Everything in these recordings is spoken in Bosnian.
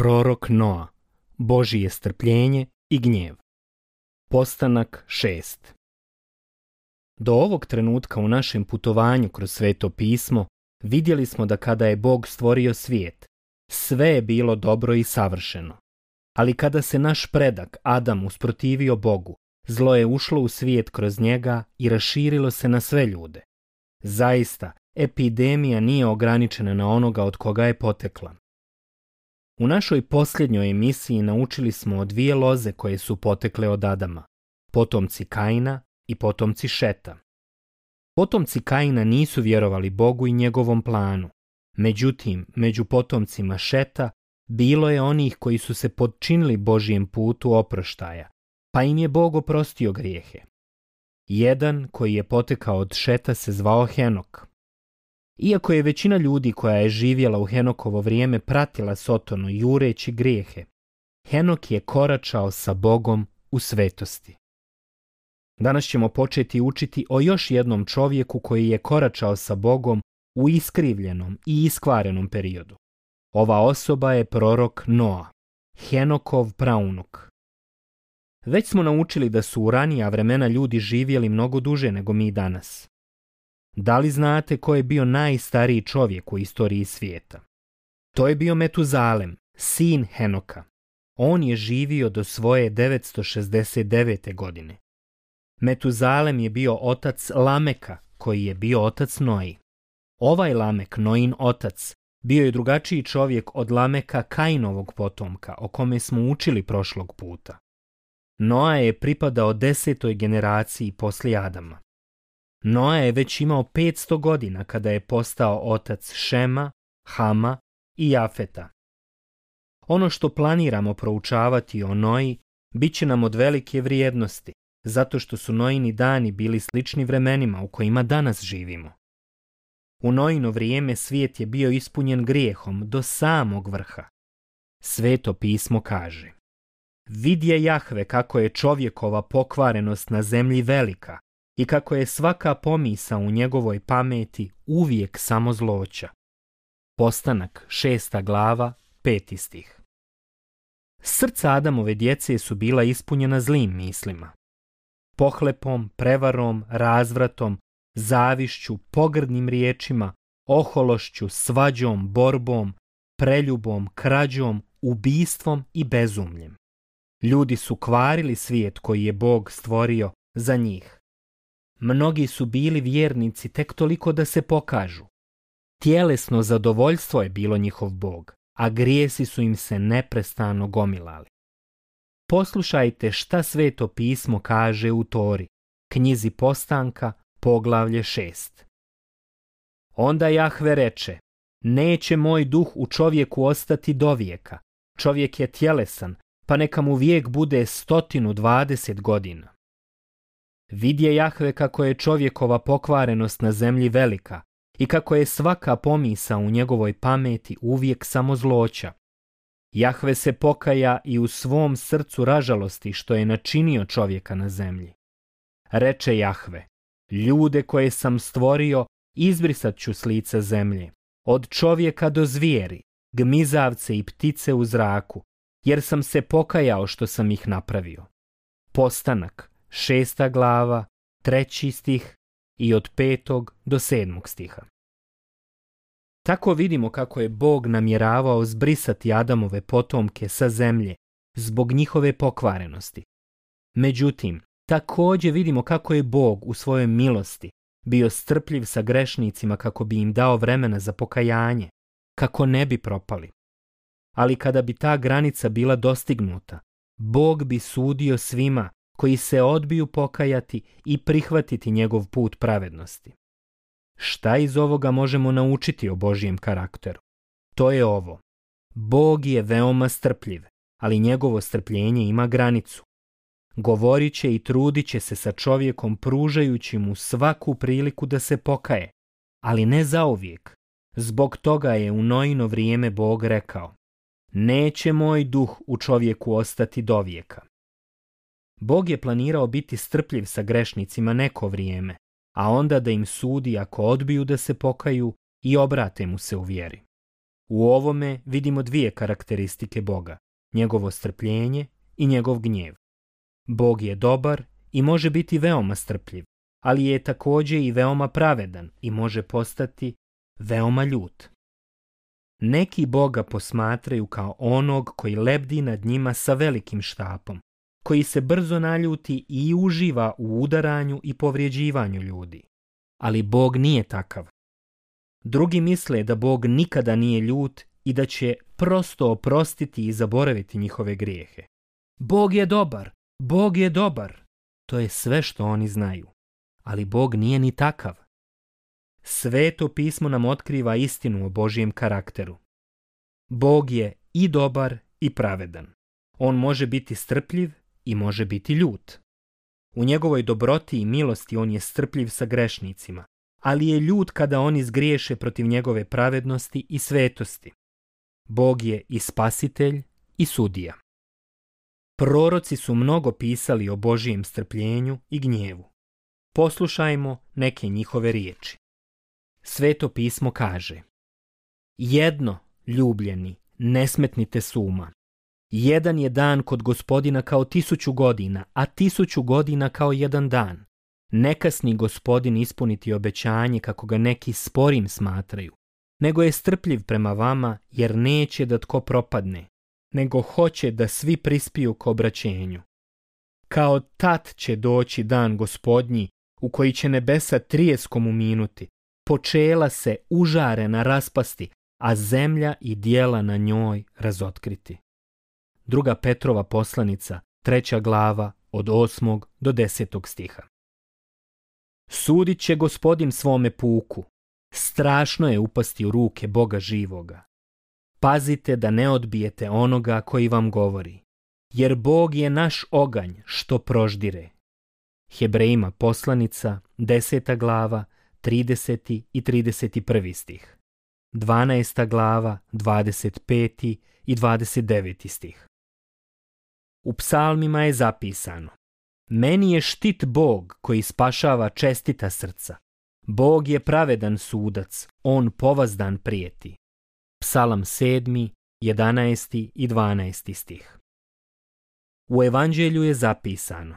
Prorok Noa, Božije strpljenje i gnjev. Postanak 6 Do ovog trenutka u našem putovanju kroz sveto pismo vidjeli smo da kada je Bog stvorio svijet, sve je bilo dobro i savršeno. Ali kada se naš predak Adam usprotivio Bogu, zlo je ušlo u svijet kroz njega i raširilo se na sve ljude. Zaista, epidemija nije ograničena na onoga od koga je potekla, u našoj posljednjoj emisiji naučili smo o dvije loze koje su potekle od Adama, potomci Kaina i potomci Šeta. Potomci Kaina nisu vjerovali Bogu i njegovom planu. Međutim, među potomcima Šeta bilo je onih koji su se podčinili Božijem putu oproštaja, pa im je Bog oprostio grijehe. Jedan koji je potekao od Šeta se zvao Henok, iako je većina ljudi koja je živjela u Henokovo vrijeme pratila Sotonu jureći grijehe, Henok je koračao sa Bogom u svetosti. Danas ćemo početi učiti o još jednom čovjeku koji je koračao sa Bogom u iskrivljenom i iskvarenom periodu. Ova osoba je prorok Noa, Henokov praunuk. Već smo naučili da su u ranija vremena ljudi živjeli mnogo duže nego mi danas. Da li znate ko je bio najstariji čovjek u istoriji svijeta? To je bio Metuzalem, sin Henoka. On je živio do svoje 969. godine. Metuzalem je bio otac Lameka, koji je bio otac Noji. Ovaj Lamek, Noin otac, bio je drugačiji čovjek od Lameka Kainovog potomka, o kome smo učili prošlog puta. Noa je pripadao desetoj generaciji poslije Adama. Noa je već imao 500 godina kada je postao otac Šema, Hama i Jafeta. Ono što planiramo proučavati o Noji bit će nam od velike vrijednosti, zato što su Noini dani bili slični vremenima u kojima danas živimo. U Noino vrijeme svijet je bio ispunjen grijehom do samog vrha. Sveto pismo kaže Vidje Jahve kako je čovjekova pokvarenost na zemlji velika, i kako je svaka pomisa u njegovoj pameti uvijek samo zloća. Postanak šesta glava, peti stih. Srca Adamove djece su bila ispunjena zlim mislima. Pohlepom, prevarom, razvratom, zavišću, pogrdnim riječima, ohološću, svađom, borbom, preljubom, krađom, ubistvom i bezumljem. Ljudi su kvarili svijet koji je Bog stvorio za njih. Mnogi su bili vjernici tek toliko da se pokažu. Tjelesno zadovoljstvo je bilo njihov bog, a grijesi su im se neprestano gomilali. Poslušajte šta sveto pismo kaže u Tori, knjizi postanka, poglavlje 6. Onda Jahve reče, neće moj duh u čovjeku ostati do vijeka, čovjek je tjelesan, pa neka mu vijek bude stotinu dvadeset godina. Vidje Jahve kako je čovjekova pokvarenost na zemlji velika i kako je svaka pomisa u njegovoj pameti uvijek samo zloća. Jahve se pokaja i u svom srcu ražalosti što je načinio čovjeka na zemlji. Reče Jahve, ljude koje sam stvorio izbrisat ću s lica zemlje, od čovjeka do zvijeri, gmizavce i ptice u zraku, jer sam se pokajao što sam ih napravio. Postanak, šesta glava, treći stih i od petog do sedmog stiha. Tako vidimo kako je Bog namjeravao zbrisati Adamove potomke sa zemlje zbog njihove pokvarenosti. Međutim, također vidimo kako je Bog u svojoj milosti bio strpljiv sa grešnicima kako bi im dao vremena za pokajanje, kako ne bi propali. Ali kada bi ta granica bila dostignuta, Bog bi sudio svima koji se odbiju pokajati i prihvatiti njegov put pravednosti. Šta iz ovoga možemo naučiti o Božijem karakteru? To je ovo. Bog je veoma strpljiv, ali njegovo strpljenje ima granicu. Govorit će i trudit će se sa čovjekom pružajući mu svaku priliku da se pokaje, ali ne zauvijek. Zbog toga je u Noino vrijeme Bog rekao Neće moj duh u čovjeku ostati do Bog je planirao biti strpljiv sa grešnicima neko vrijeme, a onda da im sudi ako odbiju da se pokaju i obrate mu se u vjeri. U ovome vidimo dvije karakteristike Boga, njegovo strpljenje i njegov gnjev. Bog je dobar i može biti veoma strpljiv, ali je također i veoma pravedan i može postati veoma ljut. Neki Boga posmatraju kao onog koji lebdi nad njima sa velikim štapom, koji se brzo naljuti i uživa u udaranju i povrijeđivanju ljudi. Ali Bog nije takav. Drugi misle da Bog nikada nije ljut i da će prosto oprostiti i zaboraviti njihove grijehe. Bog je dobar, Bog je dobar. To je sve što oni znaju. Ali Bog nije ni takav. Sveto pismo nam otkriva istinu o Božijem karakteru. Bog je i dobar i pravedan. On može biti strpljiv i može biti ljut. U njegovoj dobroti i milosti on je strpljiv sa grešnicima, ali je ljut kada oni zgriješe protiv njegove pravednosti i svetosti. Bog je i spasitelj i sudija. Proroci su mnogo pisali o Božijem strpljenju i gnjevu. Poslušajmo neke njihove riječi. Sveto pismo kaže Jedno, ljubljeni, ne smetnite suma. Jedan je dan kod gospodina kao tisuću godina, a tisuću godina kao jedan dan. Ne gospodin ispuniti obećanje kako ga neki sporim smatraju, nego je strpljiv prema vama jer neće da tko propadne, nego hoće da svi prispiju k obraćenju. Kao tat će doći dan gospodnji u koji će nebesa trijeskom uminuti, počela se užarena raspasti, a zemlja i dijela na njoj razotkriti druga Petrova poslanica, treća glava, od osmog do desetog stiha. Sudit će gospodin svome puku. Strašno je upasti u ruke Boga živoga. Pazite da ne odbijete onoga koji vam govori. Jer Bog je naš oganj što proždire. Hebrejima poslanica, deseta glava, 30. i 31. stih. 12. glava, 25. i 29. stih. U psalmima je zapisano Meni je štit Bog koji spašava čestita srca. Bog je pravedan sudac, on povazdan prijeti. Psalam 7, 11 i 12 stih. U evanđelju je zapisano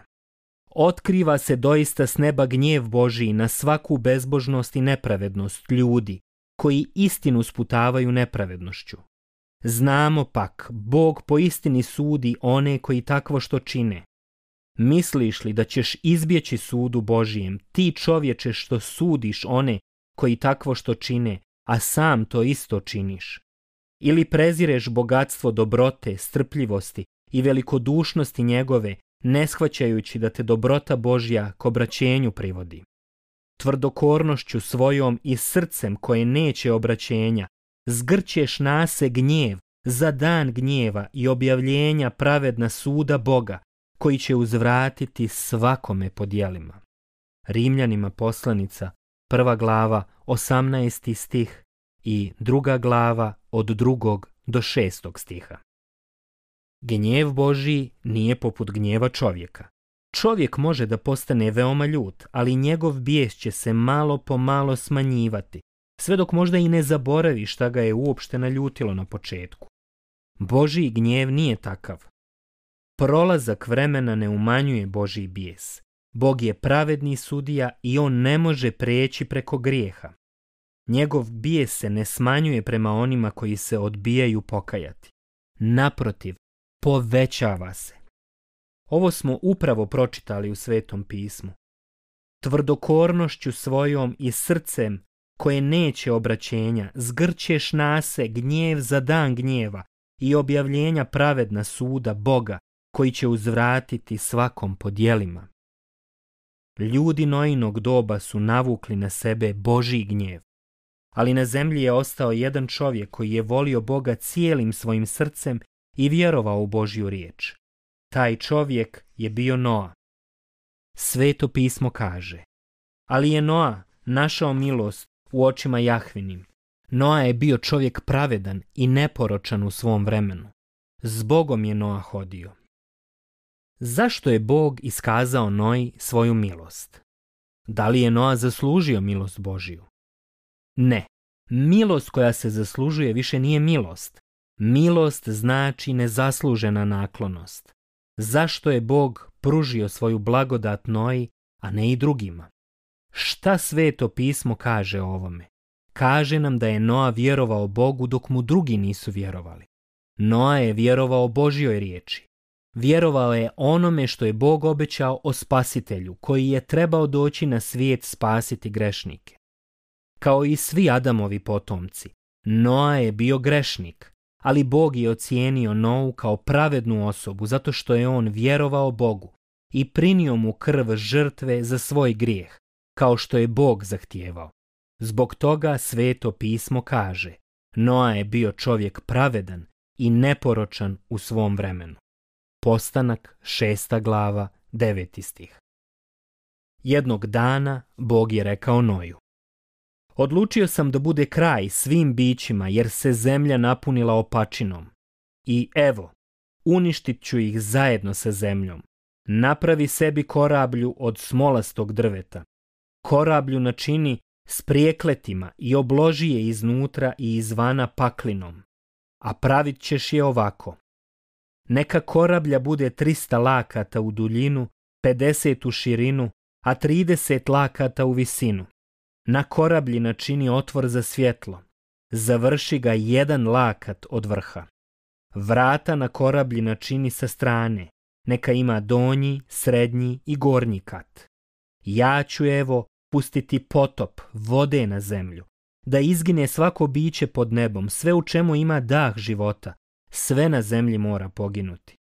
Otkriva se doista s neba gnjev božji na svaku bezbožnost i nepravednost ljudi koji istinu sputavaju nepravednošću. Znamo pak, Bog po istini sudi one koji takvo što čine. Misliš li da ćeš izbjeći sudu Božijem, ti čovječe što sudiš one koji takvo što čine, a sam to isto činiš? Ili prezireš bogatstvo dobrote, strpljivosti i velikodušnosti njegove, ne shvaćajući da te dobrota Božja k obraćenju privodi? Tvrdokornošću svojom i srcem koje neće obraćenja, zgrćeš se gnjev za dan gnjeva i objavljenja pravedna suda Boga, koji će uzvratiti svakome po dijelima. Rimljanima poslanica, prva glava, 18. stih i druga glava od drugog do šestog stiha. Gnjev Boži nije poput gnjeva čovjeka. Čovjek može da postane veoma ljut, ali njegov bijes će se malo po malo smanjivati, sve dok možda i ne zaboravi šta ga je uopšte naljutilo na početku. Božiji gnjev nije takav. Prolazak vremena ne umanjuje Božiji bijes. Bog je pravedni sudija i on ne može preći preko grijeha. Njegov bijes se ne smanjuje prema onima koji se odbijaju pokajati. Naprotiv, povećava se. Ovo smo upravo pročitali u Svetom pismu. Tvrdokornošću svojom i srcem koje neće obraćenja, zgrčeš nase, gnjev za dan gnjeva i objavljenja pravedna suda Boga, koji će uzvratiti svakom podjelima. Ljudi Noinog doba su navukli na sebe Boži gnjev, ali na zemlji je ostao jedan čovjek koji je volio Boga cijelim svojim srcem i vjerovao u Božju riječ. Taj čovjek je bio Noa. Sveto pismo kaže, ali je Noa našao milost u očima Jahvinim. Noa je bio čovjek pravedan i neporočan u svom vremenu. S Bogom je Noa hodio. Zašto je Bog iskazao Noji svoju milost? Da li je Noa zaslužio milost Božiju? Ne. Milost koja se zaslužuje više nije milost. Milost znači nezaslužena naklonost. Zašto je Bog pružio svoju blagodat Noji, a ne i drugima? Šta sveto pismo kaže o ovome? Kaže nam da je Noa vjerovao Bogu dok mu drugi nisu vjerovali. Noa je vjerovao Božjoj riječi. Vjerovao je onome što je Bog obećao o spasitelju koji je trebao doći na svijet spasiti grešnike. Kao i svi Adamovi potomci, Noa je bio grešnik, ali Bog je ocijenio Nou kao pravednu osobu zato što je on vjerovao Bogu i prinio mu krv žrtve za svoj grijeh, kao što je Bog zahtijevao. Zbog toga sveto pismo kaže Noa je bio čovjek pravedan i neporočan u svom vremenu. Postanak šesta glava deveti stih. Jednog dana Bog je rekao Noju. Odlučio sam da bude kraj svim bićima jer se zemlja napunila opačinom. I evo, uništit ću ih zajedno sa zemljom. Napravi sebi korablju od smolastog drveta korablju načini s prijekletima i obloži je iznutra i izvana paklinom, a pravit ćeš je ovako. Neka korablja bude 300 lakata u duljinu, 50 u širinu, a 30 lakata u visinu. Na korablji načini otvor za svjetlo. Završi ga jedan lakat od vrha. Vrata na korablji načini sa strane. Neka ima donji, srednji i gornji kat. Ja ću evo pustiti potop, vode na zemlju, da izgine svako biće pod nebom, sve u čemu ima dah života, sve na zemlji mora poginuti.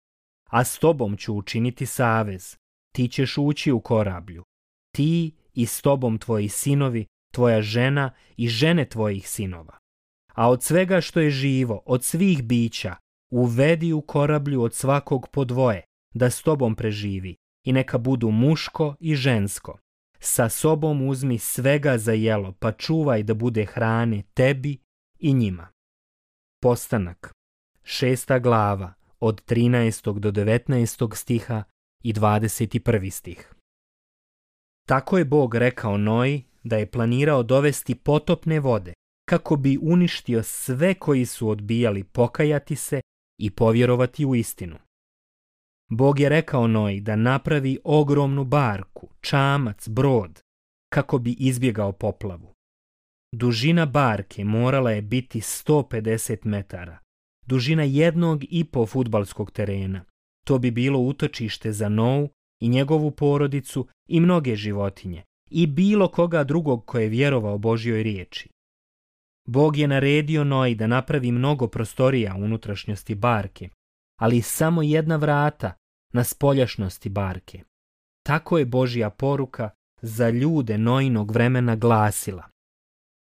A s tobom ću učiniti savez, ti ćeš ući u korablju, ti i s tobom tvoji sinovi, tvoja žena i žene tvojih sinova. A od svega što je živo, od svih bića, uvedi u korablju od svakog po dvoje, da s tobom preživi, i neka budu muško i žensko sa sobom uzmi svega za jelo, pa čuvaj da bude hrane tebi i njima. Postanak, šesta glava, od 13. do 19. stiha i 21. stih. Tako je Bog rekao Noji da je planirao dovesti potopne vode kako bi uništio sve koji su odbijali pokajati se i povjerovati u istinu. Bog je rekao Noji da napravi ogromnu barku, čamac, brod, kako bi izbjegao poplavu. Dužina barke morala je biti 150 metara, dužina jednog i po futbalskog terena. To bi bilo utočište za Nou i njegovu porodicu i mnoge životinje i bilo koga drugog koje je vjerovao Božjoj riječi. Bog je naredio Noji da napravi mnogo prostorija unutrašnjosti barke, ali samo jedna vrata na spoljašnosti barke. Tako je Božja poruka za ljude Noinog vremena glasila.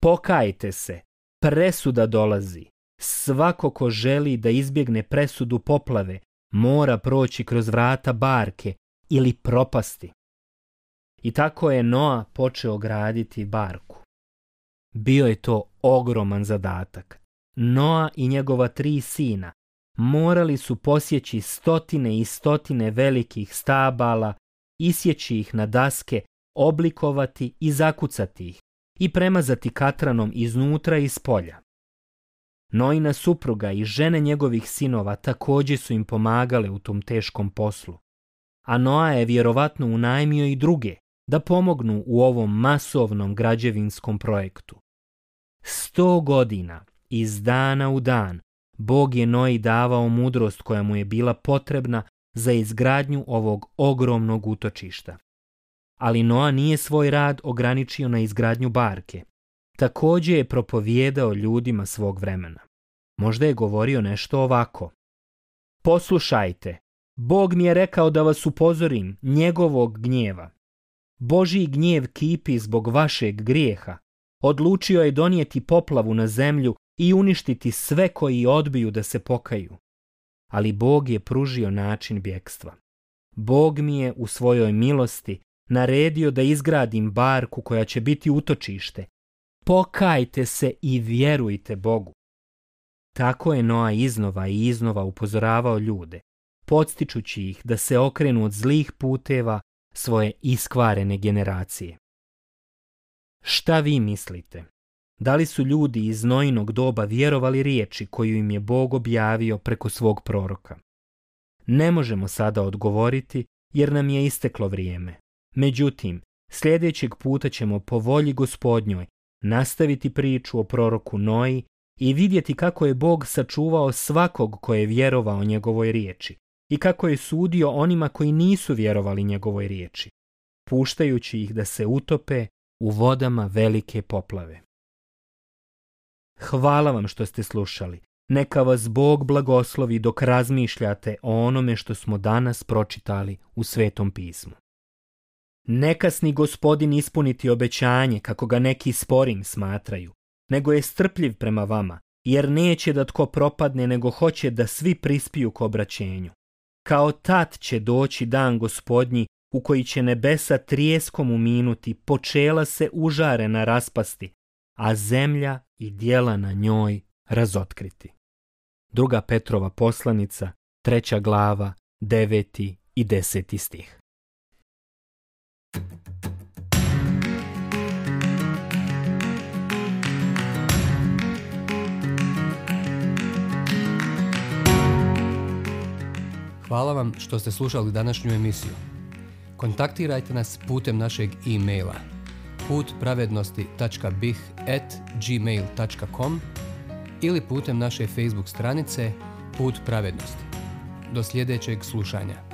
Pokajte se, presuda dolazi. Svako ko želi da izbjegne presudu poplave, mora proći kroz vrata barke ili propasti. I tako je Noa počeo graditi barku. Bio je to ogroman zadatak. Noa i njegova tri sina morali su posjeći stotine i stotine velikih stabala, isjeći ih na daske, oblikovati i zakucati ih i premazati katranom iznutra i spolja. polja. Nojna supruga i žene njegovih sinova također su im pomagale u tom teškom poslu, a Noa je vjerovatno unajmio i druge da pomognu u ovom masovnom građevinskom projektu. Sto godina, iz dana u dan, Bog je Noji davao mudrost koja mu je bila potrebna za izgradnju ovog ogromnog utočišta. Ali Noa nije svoj rad ograničio na izgradnju barke. Također je propovijedao ljudima svog vremena. Možda je govorio nešto ovako. Poslušajte, Bog mi je rekao da vas upozorim njegovog gnjeva. Boži gnjev kipi zbog vašeg grijeha. Odlučio je donijeti poplavu na zemlju i uništiti sve koji odbiju da se pokaju. Ali Bog je pružio način bjekstva. Bog mi je u svojoj milosti naredio da izgradim barku koja će biti utočište. Pokajte se i vjerujte Bogu. Tako je Noa iznova i iznova upozoravao ljude, podstičući ih da se okrenu od zlih puteva svoje iskvarene generacije. Šta vi mislite? Da li su ljudi iz Noinog doba vjerovali riječi koju im je Bog objavio preko svog proroka? Ne možemo sada odgovoriti jer nam je isteklo vrijeme. Međutim, sljedećeg puta ćemo po volji gospodnjoj nastaviti priču o proroku Noji i vidjeti kako je Bog sačuvao svakog koje je vjerovao njegovoj riječi i kako je sudio onima koji nisu vjerovali njegovoj riječi, puštajući ih da se utope u vodama velike poplave. Hvala vam što ste slušali. Neka vas Bog blagoslovi dok razmišljate o onome što smo danas pročitali u Svetom pismu. Nekasni gospodin ispuniti obećanje kako ga neki sporim smatraju, nego je strpljiv prema vama, jer neće da tko propadne nego hoće da svi prispiju k obraćenju. Kao tad će doći dan gospodnji u koji će nebesa trijeskom uminuti, počela se užarena raspasti, a zemlja i dijela na njoj razotkriti. Druga Petrova poslanica, treća glava, 9. i deseti stih. Hvala vam što ste slušali današnju emisiju. Kontaktirajte nas putem našeg e-maila putpravednosti.bih at gmail.com ili putem naše Facebook stranice Put pravednosti. Do sljedećeg slušanja.